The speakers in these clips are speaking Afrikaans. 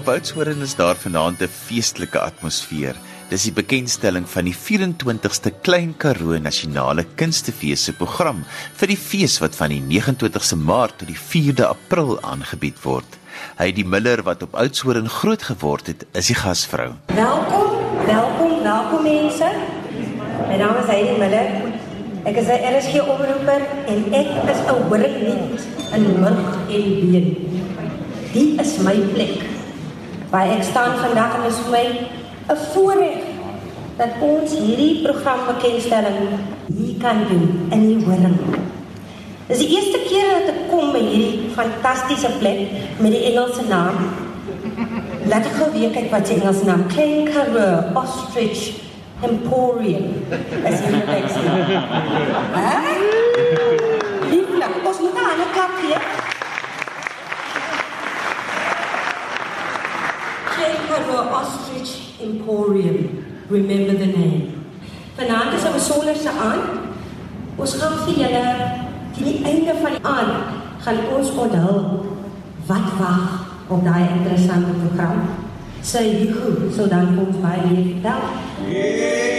Op Oudtshoorn is daar vanaand 'n feestelike atmosfeer. Dis die bekendstelling van die 24ste Klein Karoo Nasionale Kunstefees se program vir die fees wat van die 29ste Maart tot die 4de April aangebied word. Die Miller wat op Oudtshoorn groot geword het, is die gasvrou. Welkom, welkom, welkom mense. My naam is Heidi Miller. Ek is 'n RSG omroeper en ek is 'n horingniet in mug en been. Dit is my plek. Waar ek staan vandag en is vir my 'n voorreg dat ons hierdie program bekendstelling hier kan doen in die horing. Dis die eerste keer dat ek kom by hierdie fantastiese plek met die Engelse naam. Laat ek gou weer kyk wat se Engelse naam. Klein Karoo Ostrich Emporium. As jy kyk sien. Hæ? Lieflik, ons moet aan 'n klap gee. Karoo Ostrich Emporium. Remember the name. Vanaand is 'n besonderse aand. Ons gaan vir julle teen die einde van die aand gaan ons onthul wat wag op daai interessante program. Sy Hugo sal dan ons baie meer vertel. Hey,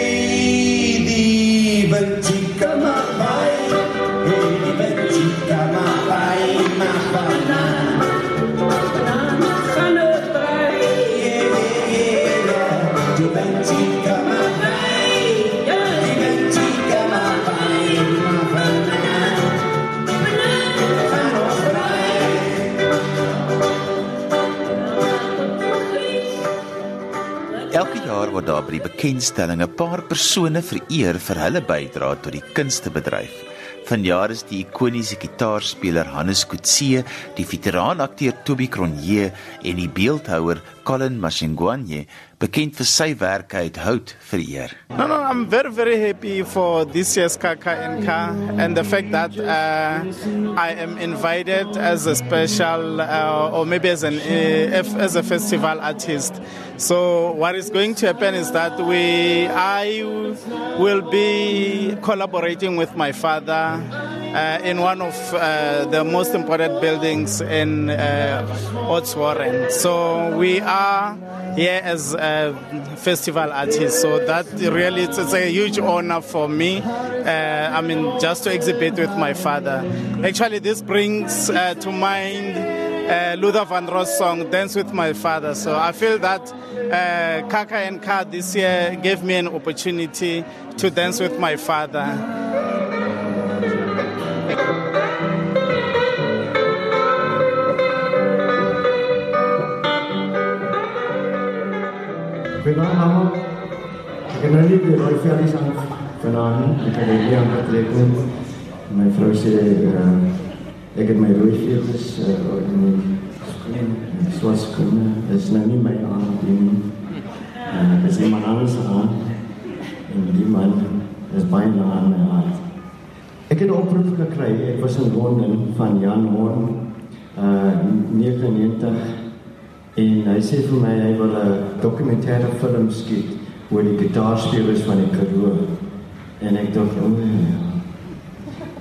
word daar by die bekendstelling 'n paar persone vereer vir hulle bydrae tot die kunstebedryf. Vanjaar is die ikoniese gitaarspeler Hannes Kutse, die veteraanakteur Toby Cronje en die beeldhouer Colin Mashingwanye bekend vir sy werke uit hout vereer. No, no, I'm very, very happy for this year's Kaka and Ka and the fact that uh, I am invited as a special uh, or maybe as an uh, as a festival artist. So what is going to happen is that we I will be collaborating with my father uh, in one of uh, the most important buildings in uh, Otswarren. So we are here as a festival artist. So that really it's, it's a huge honor for me. Uh, I mean, just to exhibit with my father. Actually, this brings uh, to mind uh, Luther Van Ross song "Dance with My Father." So I feel that uh, Kaka and Ka this year gave me an opportunity to dance with my father. Die rooi vellies aan vanaand. Ek het dit aan getrek net. My vrou sê uh, ek het my rooi vellies uh, in die skoen, in swart skoene. Dis nou nie my aan nie. Uh, dis iemand anders aan. En die man is baie na aan my hart. Ek het 'n oproep gekry. Ek was in Londen van Jan Horn uh 99 En hy sê vir my hy wil 'n dokumentêre film skiet oor die gitaarspelers van die Karoo. En ek dink, ja.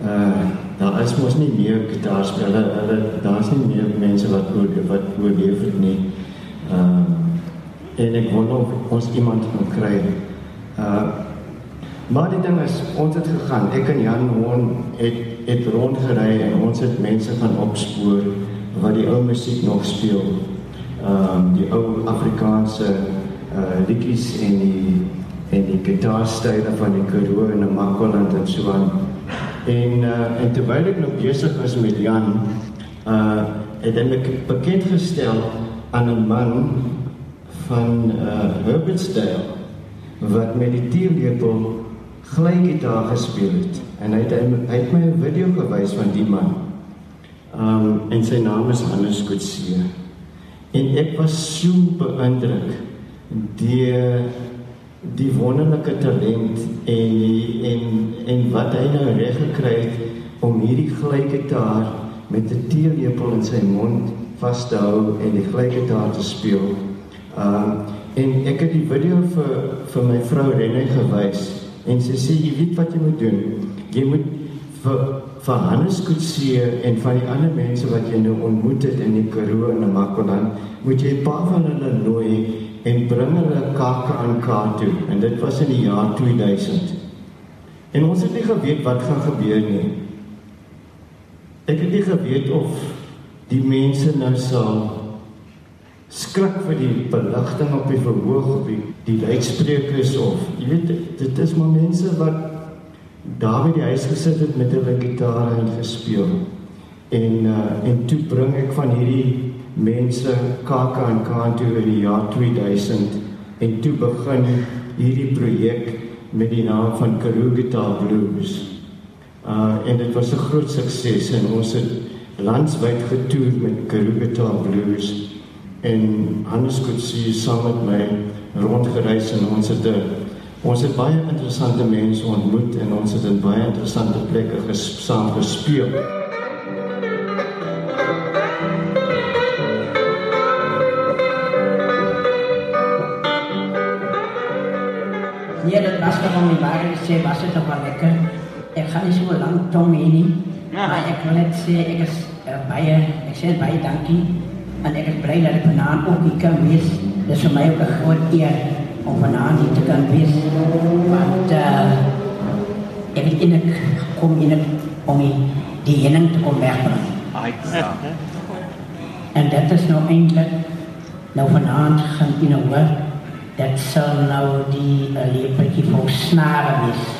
Uh, daar is mos nie meer gitaarspelers, hulle daar's nie meer mense wat oor wat oorleef het nie. Ehm uh, en ek wonder of ons iemand kan kry. Uh maar die ding is, ons het gegaan. Ek en Jan Horn het het rondgery en ons het mense gaan opspoor wat die ou musiek nog speel ehm um, die ou Afrikaanse uh liedjies en die en die gitaarstyle van die Karoo en die Makwaland en so aan. En uh en terwyl ek nog besig was met Jan, uh het ek bekend gestel aan 'n man van uh Herbertsdale wat met die teelepel glykgitaar gespeel het en hy het hy het my 'n video gewys van die man. Um, en sy naam is Hannes Kutse. En ek was so beïndruk deur die wonderlike talent en en en wat hy nou reg gekry het om hierdie glykgitaar met 'n teelepel in sy mond vas te hou en die glykgitaar te speel. Um en ek het die video vir vir my vrou Renée gewys en sy sê jy weet wat jy moet doen. Jy moet vir van Hannes Kutse en van die ander mense wat jy nou ontmoet het in die Karoo en Namakoland, moet jy 'n paar van hulle nooi en bring hulle kakke aan kaart toe. En dit was in die jaar 2000. En ons het nie geweet wat gaan gebeur nie. Ek het nie geweet of die mense nou sal skrik vir die beligting op die verhoog op die, die luidsprekers of jy weet dit is maar mense wat daar by die huis gesit het met hulle gitare en gespeel. En uh, en toe bring ek van hierdie mense kaka en kanto in die jaar 2000 en toe begin hierdie projek met die naam van Karoo Guitar Blues. Uh en dit was 'n groot sukses en ons het landwyd getoer met Karoo Guitar Blues en Hannes Kutsi saam met my rondgereis en ons het 'n Ons het baie interessante mense ontmoet en ons het in baie interessante plekke ges saam gespeel. Was toch om die waarheid te zeggen, was het toch wel lekker. Ik ga niet zo lang tong mee niet. Maar ik wil net zeggen, ik is uh, bij ik zeg bij je dankie. En ik is blij dat ik vanavond ook hier kan wees. Dat is voor mij ook een groot eer om vanavond hier te kunnen wees. Want uh, ik ben in het, kom in het, om die, hinning te komen wegbrengen. En dat is nou eindelijk, nou vanavond gaan in een dat zal nou die uh, lepeltje voor snaren is.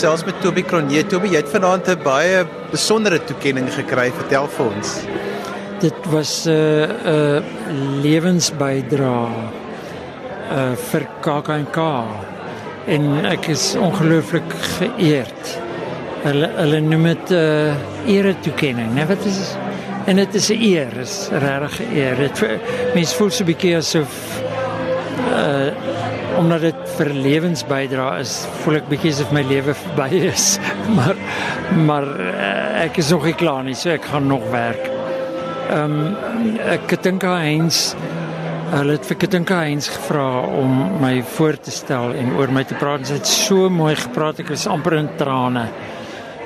Gesels met Toby Cronje. Toby, jy het vanaand 'n baie besondere toekenning gekry. Vertel vir ons. Dit was 'n uh, 'n uh, lewensbydra uh vir KAKNK en ek is ongelooflik geëerd. Hulle hulle noem dit 'n uh, ere toekenning, né? Wat is en dit is 'n eer, is regtig 'n eer. Dit mense voel so 'n bietjie asof uh omdat dit vir lewensbydra is, voel ek bietjie asof my lewe verby is. maar maar uh, ek is nog nie klaar nie, so ek gaan nog werk. Ehm um, ek dink aan Heinz hulle het vir Katinka Heinz gevra om my voor te stel en oor my te praat. Sy het so mooi gepraat, ek was amper in trane.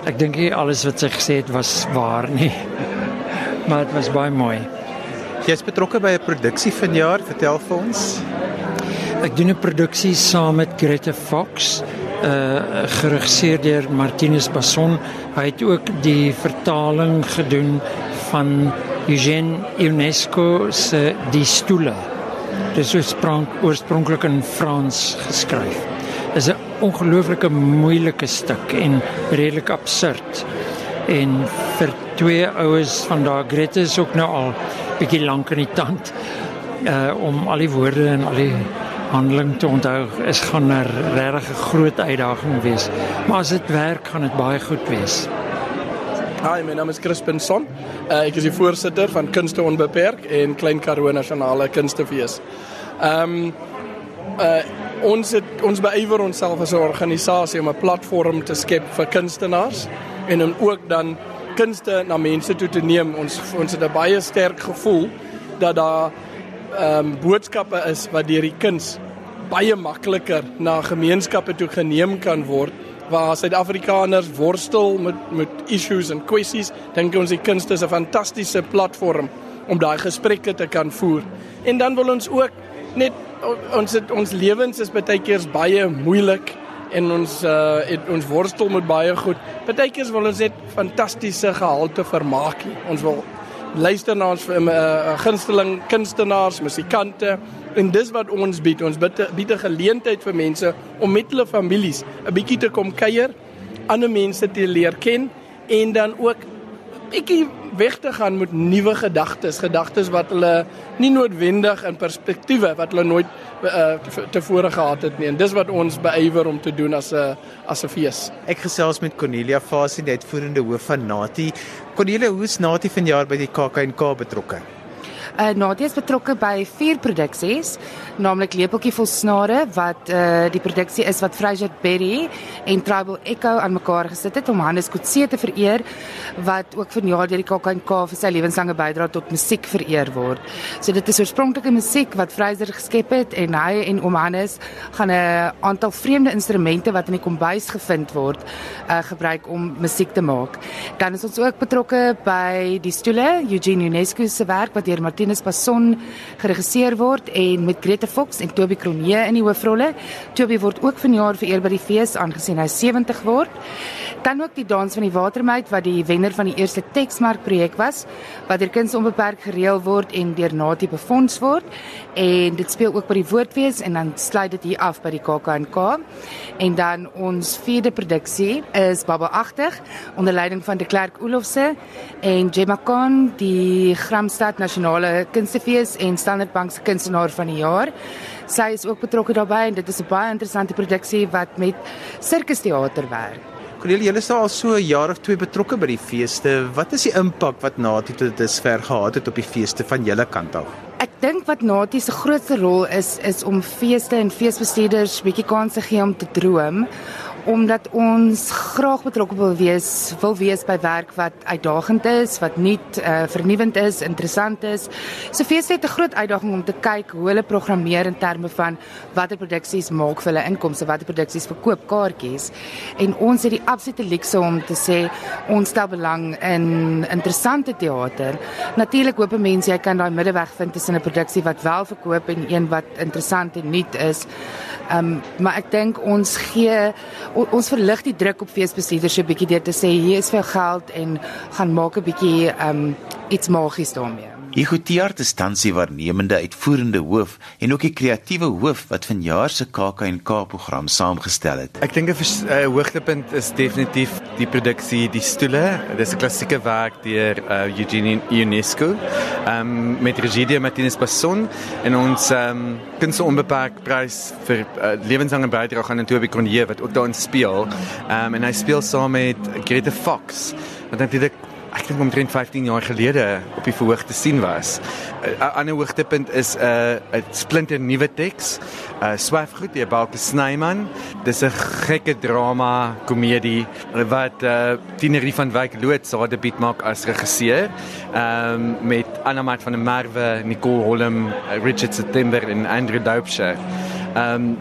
Ek dink nie alles wat sy gesê het was waar nie. maar dit was baie mooi. Jy's betrokke by 'n produksie vanjaar, vertel vir ons. Ek doen 'n produksie saam met Greta Fox, uh geregisseer deur Martinus Basson. Hy het ook die vertaling gedoen van Eugène Ionesco se Die Stoele. Dit is oorspronklik in Frans geskryf. Is 'n ongelooflike moeilike stuk en redelik absurd. En vir twee oues van daai Greta is ook nou al bietjie lank in die tand uh om al die woorde en al die handeling te onthou is gaan 'n regtig groot uitdaging wees. Maar as dit werk, gaan dit baie goed wees. Hi, my naam is Crispin Son. Uh, ek is die voorsitter van Kunste Onbeperk en Klein Karoo Nasionale Kunstefees. Ehm um, uh ons het ons beywer onsself as 'n organisasie om 'n platform te skep vir kunstenaars en om ook dan kunste na mense toe te neem. Ons ons het 'n baie sterk gevoel dat daar ehm um, boodskappe is wat deur die kuns baie makliker na gemeenskappe toe geneem kan word waar Suid-Afrikaners worstel met met issues en kwessies, dink ons die kunste is 'n fantastiese platform om daai gesprekke te kan voer. En dan wil ons ook net ons het, ons lewens is baie keer baie moeilik en ons uh het, ons worstel met baie goed. Baie keer wil ons net fantastiese gehalte vermaak. Ons wil luister na ons uh, gunsteling kunstenaars, musikante en dis wat ons bied. Ons bied 'n geleentheid vir mense om met hulle families 'n bietjie te kom kuier, ander mense te leer ken en dan ook bietjie weg te gaan met nuwe gedagtes, gedagtes wat hulle nie noodwendig in perspektiewe wat hulle nooit uh, tevore gehad het nie. En dis wat ons beywer om te doen as 'n as 'n fees. Ek gesels met Cornelia Fasie, die uitvoerende hoof van Nati. Cornelia, hoe is Nati vanjaar by die KAKNK betrokke? Uh, Nadia is betrokke by vier produksies, naamlik Lepeltjie vol snare wat uh, die produksie is wat Fraser Berry en Tribal Echo aan mekaar gesit het om Hannes Kotse te vereer wat ook vanjaar deur die KAKNK vir sy lewenslange bydrae tot musiek vereer word. So dit is oorspronklike musiek wat Fraser geskep het en hy en oom Hannes gaan 'n aantal vreemde instrumente wat in die kombuis gevind word uh, gebruik om musiek te maak. Dan is ons ook betrokke by die stoele Eugene UNESCO se werk wat deur Martinus Passon geregisseer word en met Grete Fox en Toby Cronje in die hoofrolle. Toby word ook vanjaar vereer by die fees aangesien hy 70 word. Dan ook die dans van die watermeid wat die wenner van die eerste Texmark projek was wat deur Kuns onbeperk gereël word en deur Natie befonds word en dit speel ook by die woordfees en dan sluit dit hier af by die KAKNK. En dan ons vierde produksie is Babbelagtig onder leiding van De Klerk Olofse en Gemma Khan, die Gramstad Nasionale Kunstefees en Standard Bank se kunstenaar van die jaar. Sy is ook betrokke daarbey en dit is 'n baie interessante produksie wat met sirkusteater werk. Cornelie, julle is al so 'n jaar of twee betrokke by die feeste. Wat is die impak wat Natie tot dusver gehad het op die feeste van julle kant af? Ek dink wat Natie se grootste rol is is om feeste en feesbestuurders bietjie kans te gee om te droom omdat ons graag betrokke wil wees, wil wees by werk wat uitdagend is, wat nuut, uh, vernuwend is, interessant is. So fees het 'n groot uitdaging om te kyk hoe hulle programmeer in terme van watter produksies maak vir hulle inkomste, watter produksies verkoop kaartjies. En ons het die absolute luukse om te sê ons stel belang in interessante teater. Natuurlik hoop mense jy kan daai middeweg vind tussen 'n produksie wat wel verkoop en een wat interessant en nuut is. Ehm um, maar ek dink ons gee ons verlig die druk op feesbestuurders 'n bietjie deur te sê hier is vir geld en gaan maak 'n bietjie ehm um, iets magies daarmee. Hugo Tiart is tans die waarnemende uitvoerende hoof en ook die kreatiewe hoof wat vanjaar se KAK&K program saamgestel het. Ek dink 'n uh, hoogtepunt is definitief die produksie Die Stoele. Dit is 'n klassieke werk deur uh, Eugene UNESCO. Ehm um, met regie deur Martinus Passon en ons ehm um, kunste onbeperk prys vir uh, lewenslange bydrae aan Toby Cronje wat ook daarin speel. Ehm um, en hy speel saam met Grete Fox. Wat natuurlik ek dink omtrent 15 jaar gelede op die verhoog te sien was. 'n uh, Ander hoogtepunt is 'n uh, 'n splinter nuwe teks, uh, Swaafgoed deur Balke Snyman. Dis 'n gekke drama komedie wat uh, Tinerie van Wyk Loot se debuut maak as regisseur. Ehm um, met Anna Mat van der Merwe, Nicole Holm, Richard September en Andrew Doupsher. Ehm um,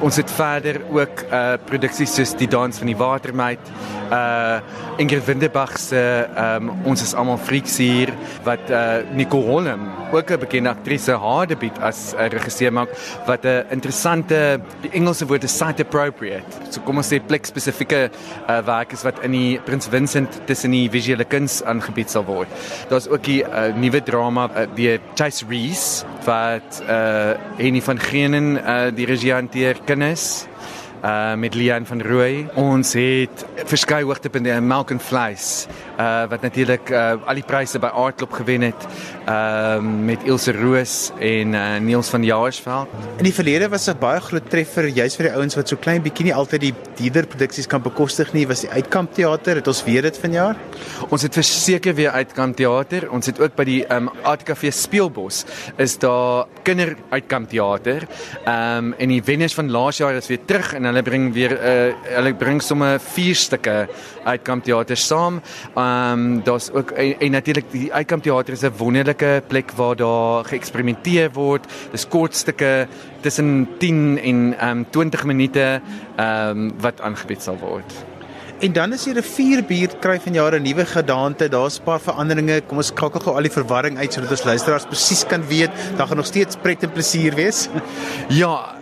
ons het verder ook uh produksies soos die dans van die watermeid uh Ingrid Winderbach se um ons is almal freaks hier wat uh Nicole Holm ook 'n bekende aktrise haar debuut as 'n regisseur maak wat 'n interessante die Engelse woord is site appropriate so kom ons sê plek spesifieke uh werk is wat in die Prins Vincent tussen die visuele kuns aangebied sal word. Daar's ook die uh, nuwe drama uh, die Chase Reese wat uh Henny van Greenen uh die regie hanteer kinders uh met Lian van Rooi. Ons het verskeie hoogtepunte in melk en vleis uh wat natuurlik uh al die pryse by Aardklop gewen het. Ehm uh, met Ilse Roos en uh, Niels van Jaarsveld. In die verlede was dit baie groot treffer juis vir die ouens wat so klein bietjie nie altyd die dierder produksies kan bekostig nie. Was die Uitkamp teater, het ons weer dit vanjaar? Ons het verseker weer Uitkamp teater. Ons het ook by die ehm um, ATKV Speelbos is daar kinder Uitkamp teater. Ehm um, en die wenners van laas jaar is weer terug en hulle bring weer uh, hulle bring sommer vier stukke Uitkamp teater saam. Ehm um, daar's ook en, en natuurlik die Uitkamp teater is 'n wonderlike plek waar daar geëksperimenteer word. Dis kort stukke tussen 10 en ehm um, 20 minute ehm um, wat aangebied sal word. En dan is die rivierbier kry van jare 'n nuwe gedaante. Daar's 'n paar veranderinge. Kom ons skakel gou al die verwarring uit sodat ons luisteraars presies kan weet dat gaan nog steeds pret en plesier wees. ja,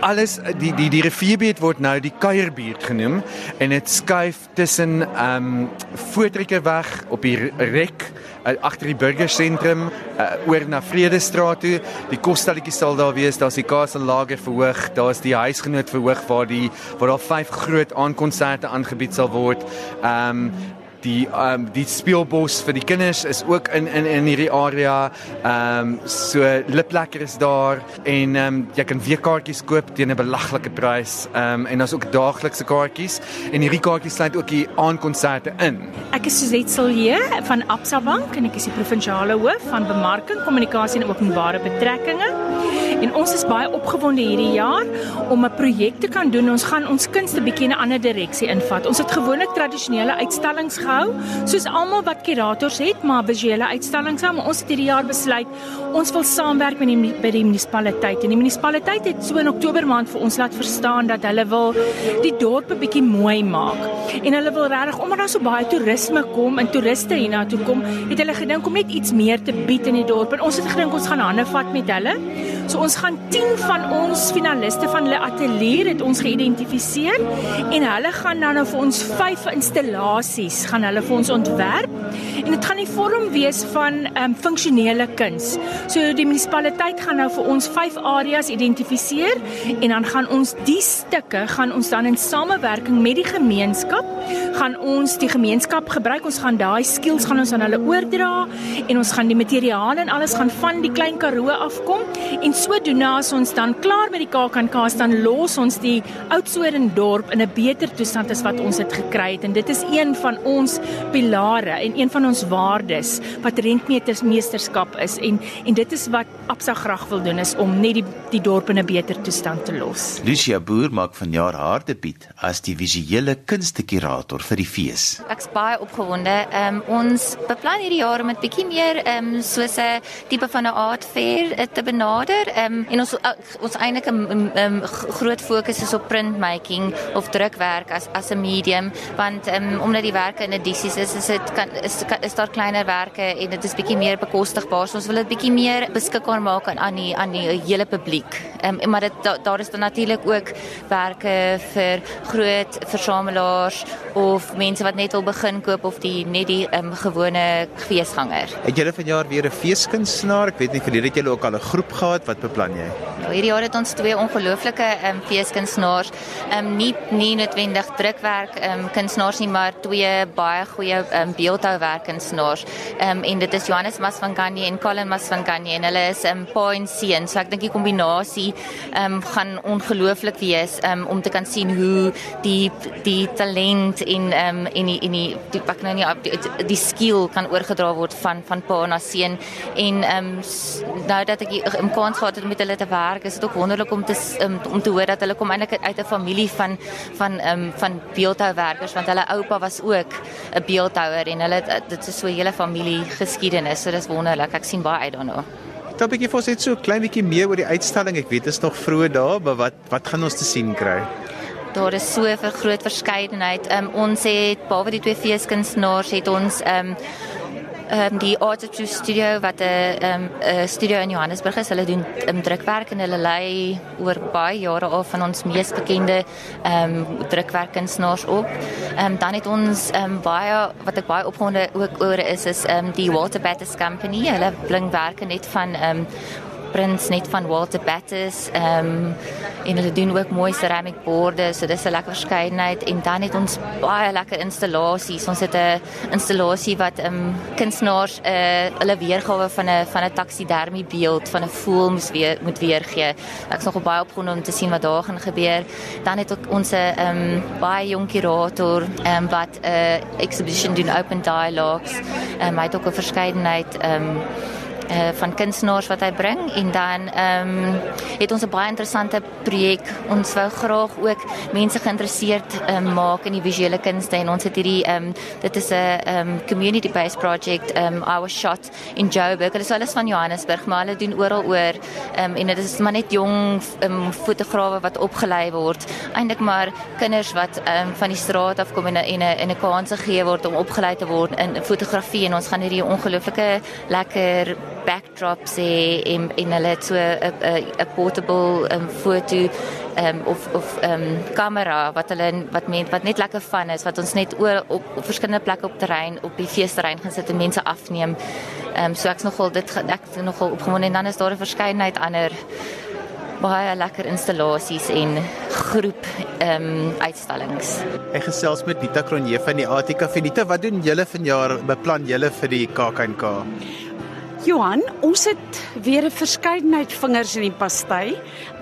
alles die die die rivierbeet word nou die kuierbeet genoem en dit skuif tussen ehm um, Voortrekkerweg op die rek uh, agter die burgersentrum uh, oor na Vredestraat toe. Die kosstelletjie sal daar wees. Daar's die Castle Lager verhoog. Daar's die huisgenoot verhoog waar die waar daar vyf groot aankonserte aangebied sal word. Ehm um, die ehm um, die speelbos vir die kinders is ook in in in hierdie area. Ehm um, so liplekker is daar en ehm um, jy kan weer kaartjies koop teen 'n belaglike prys. Ehm um, en daar's ook daaglikse kaartjies en hierdie kaartjies sluit ook die aankonserte in. Ek is Suzette Silje van Absa Bank en ek is die provinsiale hoof van bemarking, kommunikasie en openbare betrekkinge. En ons is baie opgewonde hierdie jaar om 'n projek te kan doen. Ons gaan ons kunste bietjie in 'n ander direksie invat. Ons het gewoonlik tradisionele uitstallings gehou, soos almal wat kurators het, maar visuele uitstallings maar ons het hierdie jaar besluit ons wil saamwerk met die by die munisipaliteit. En die munisipaliteit het so in Oktober maand vir ons laat verstaan dat hulle wil die dorp 'n bietjie mooi maak. En hulle wil regtig omdat daar so baie toerisme kom en toeriste hiernatoe kom, het hulle gedink om net iets meer te bied in die dorp. En ons het gedink ons gaan hande vat met hulle. So ons gaan 10 van ons finaliste van hulle ateljee het ons geïdentifiseer en hulle gaan dan nou vir ons 5 installasies gaan hulle vir ons ontwerp. En dit gaan die vorm wees van um, funksionele kuns. So die munisipaliteit gaan nou vir ons 5 areas identifiseer en dan gaan ons die stukke gaan ons dan in samewerking met die gemeenskap gaan ons die gemeenskap gebruik. Ons gaan daai skills gaan ons aan hulle oordra en ons gaan die materiale en alles gaan van die klein Karoo afkom en sodoende as ons dan klaar met die KAKNK dan los ons die Oudtshoorn dorp in 'n beter toestand as wat ons dit gekry het en dit is een van ons pilare en een van ons waardes wat rentmeters meesterskap is en en dit is wat Absa graag wil doen is om net die die dorp in 'n beter toestand te los. Lucia Boer maak vanjaar haar debuut as die visuele kunstekurator vir die fees. Ek's baie opgewonde. Ehm um, ons beplan hierdie jaar met bietjie meer ehm um, soos 'n tipe van 'n art fair eh, te benader. Ehm um, en ons uh, ons eintlike um, um, groot fokus is op printmaking of drukwerk as as 'n medium want um, omdat die werke in edisies is is dit kan is, is daar kleiner werke en dit is bietjie meer bekostigbaar. So ons wil dit bietjie meer beskikbaar maak aan aan die aan die hele publiek. Ehm um, maar dit da, daar is dan natuurlik ook werke vir groot versamelaars of mense wat net wil begin koop of die net die um, gewone feesganger. Het julle vanjaar weer 'n feeskunstenaar? Ek weet nie verlede het julle ook al 'n groep gehad. Wat beplan jy? Nou, hierdie jaar het ons twee ongelooflike ehm um, feeskunstenaars, ehm um, nie nie noodwendig drukwerk ehm um, kunstenaars nie, maar twee baie goeie ehm um, beeldhouwerkunstenaars. Ehm um, en dit is Johannes Mas van Ganye en Colin Mas van Ganye en hulle is 'n um, pa en seun. So ek dink die kombinasie ehm um, gaan ongelooflik wees ehm um, om te kan sien hoe die die talent en ehm um, en die en die die pak nou nie die, die skill kan oorgedra word van van pa na seun en ehm um, nou dat ek 'n kans gehad het om met hulle te werk, is dit ook wonderlik om te um, om te hoor dat hulle kom eintlik uit 'n familie van van ehm um, van beeldhouwerkers want hulle oupa was ook 'n beeldhouer en hulle dit is so 'n hele familie geskiedenis. So dis wonderlik. Ek sien baie uit daarna. Tot 'n bietjie vir ons net so 'n klein bietjie meer oor die uitstalling. Ek weet dit is nog vroeg daar, maar wat wat gaan ons te sien kry? Daar is so 'n groot verskeidenheid. Um, ons het behalwe die twee feeskunstenaars het ons um, ehm um, die Art of Studio wat 'n ehm 'n studio in Johannesburg is. Hulle doen um, drukwerk en hulle lei oor baie jare al van ons mees bekende ehm um, drukwerkkunstenaars op. Ehm um, dan het ons ehm um, baie wat ek baie opgewonde ook oor is is ehm um, die Walter Batters Company. Hulle bring werke net van ehm um, prints net van Walter Batters. Ehm um, en hulle doen ook mooi ceramic borde, so dis 'n lekker verskeidenheid en dan het ons baie lekker installasies. Ons het 'n installasie wat ehm um, kunstenaars 'n uh, hulle weergawe van 'n van 'n taksidermie beeld van 'n voël moet weer moet weergee. Ek's nog baie opgewonde om te sien wat daar gaan gebeur. Dan het ons 'n ehm um, baie jong kurator ehm um, wat 'n uh, exhibition doen open dialogues. Ehm um, hy het ook 'n verskeidenheid ehm um, uh, van kunstenaars wat hy bring en dan ehm um, het ons 'n baie interessante projek. Ons wou graag ook mense geïnteresseerd um, maak in die visuele kunste en ons het hierdie ehm um, dit is 'n ehm um, community based project um, our shot in Joburg. Dit is alles van Johannesburg, maar hulle doen oral oor um, en dit is maar net jong um, fotograwe wat opgelei word. Eindelik maar kinders wat um, van die straat af kom en 'n in 'n kans gegee word om opgelei te word in fotografie en ons gaan hierdie ongelooflike lekker backdrops hê en en hulle het so 'n 'n portable um, foto um, of of ehm um, kamera wat hulle wat men, wat net lekker van is wat ons net oor op, op verskillende plekke op terrein op die feesterrein gaan sit en mense afneem. Ehm um, so ek's nogal dit ek nogal opgewonde en dan is daar 'n verskeidenheid ander baie lekker installasies en groep ehm um, uitstallings. Ek gesels met Nita Kronje van die ATK Venita. Wat doen julle vanjaar? Beplan julle vir die KAK&K? Johan, ons het weer 'n verskeidenheid vingers in die pasty.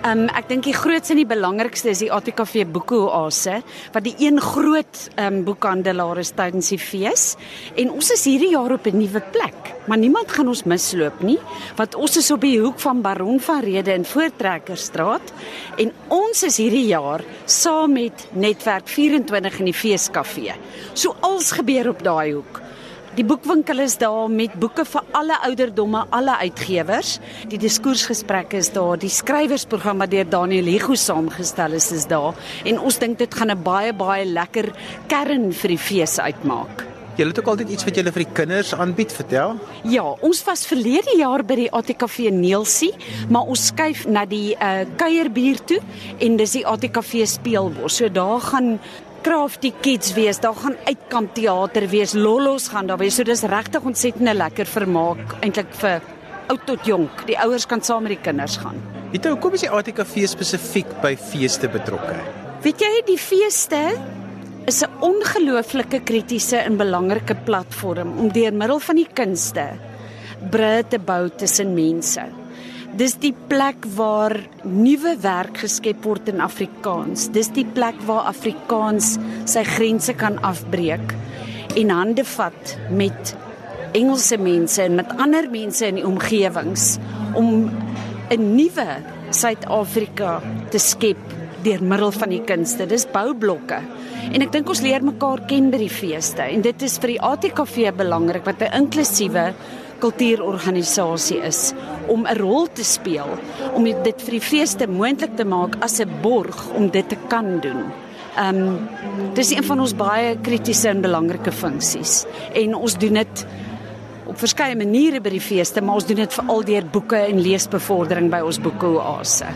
Um ek dink die grootste en die belangrikste is die ATKV Boekoase wat die een groot um boekhandelaar is tydens die fees. En ons is hierdie jaar op 'n nuwe plek, maar niemand gaan ons misloop nie, want ons is op die hoek van Baron van Rede en Voortrekkerstraat en ons is hierdie jaar saam met Netwerk 24 in die feeskafee. So alles gebeur op daai hoek. Die boekwinkel is daar met boeke vir alle ouderdomme, alle uitgewers. Die diskoersgesprekke is daar, die skrywersprogram wat deur Daniel Hugo saamgestel is, is daar en ons dink dit gaan 'n baie baie lekker kern vir die fees uitmaak. Jy het ook altyd iets wat jy vir die kinders aanbied, vertel? Ja, ons was verlede jaar by die ATKV Neelsie, maar ons skuif na die uh kuierbier toe en dis die ATKV speelbos. So daar gaan crafty kids wees, daar gaan uitkamp teater wees, lollos gaan daar wees. So dis regtig ontsettend lekker vermaak eintlik vir oud tot jonk. Die ouers kan saam met die kinders gaan. Weet jy hoekom is die ATKV spesifiek by feeste betrokke? Weet jy die feeste is 'n ongelooflike kritiese en belangrike platform om deur middel van die kunste bru te bou tussen mense. Dis die plek waar nuwe werk geskep word in Afrikaans. Dis die plek waar Afrikaans sy grense kan afbreek en hande vat met Engelse mense en met ander mense in die omgewings om 'n nuwe Suid-Afrika te skep deur middel van die kunste. Dis boublokke. En ek dink ons leer mekaar ken by die feeste en dit is vir die ATKV belangrik wat 'n inklusiewe kultuurorganisasie is om 'n rol te speel om dit vir die feeste moontlik te maak as 'n borg om dit te kan doen. Ehm um, dis een van ons baie kritiese en belangrike funksies en ons doen dit op verskeie maniere by die feeste, maar ons doen dit veral deur boeke en leesbevordering by ons boekeoase.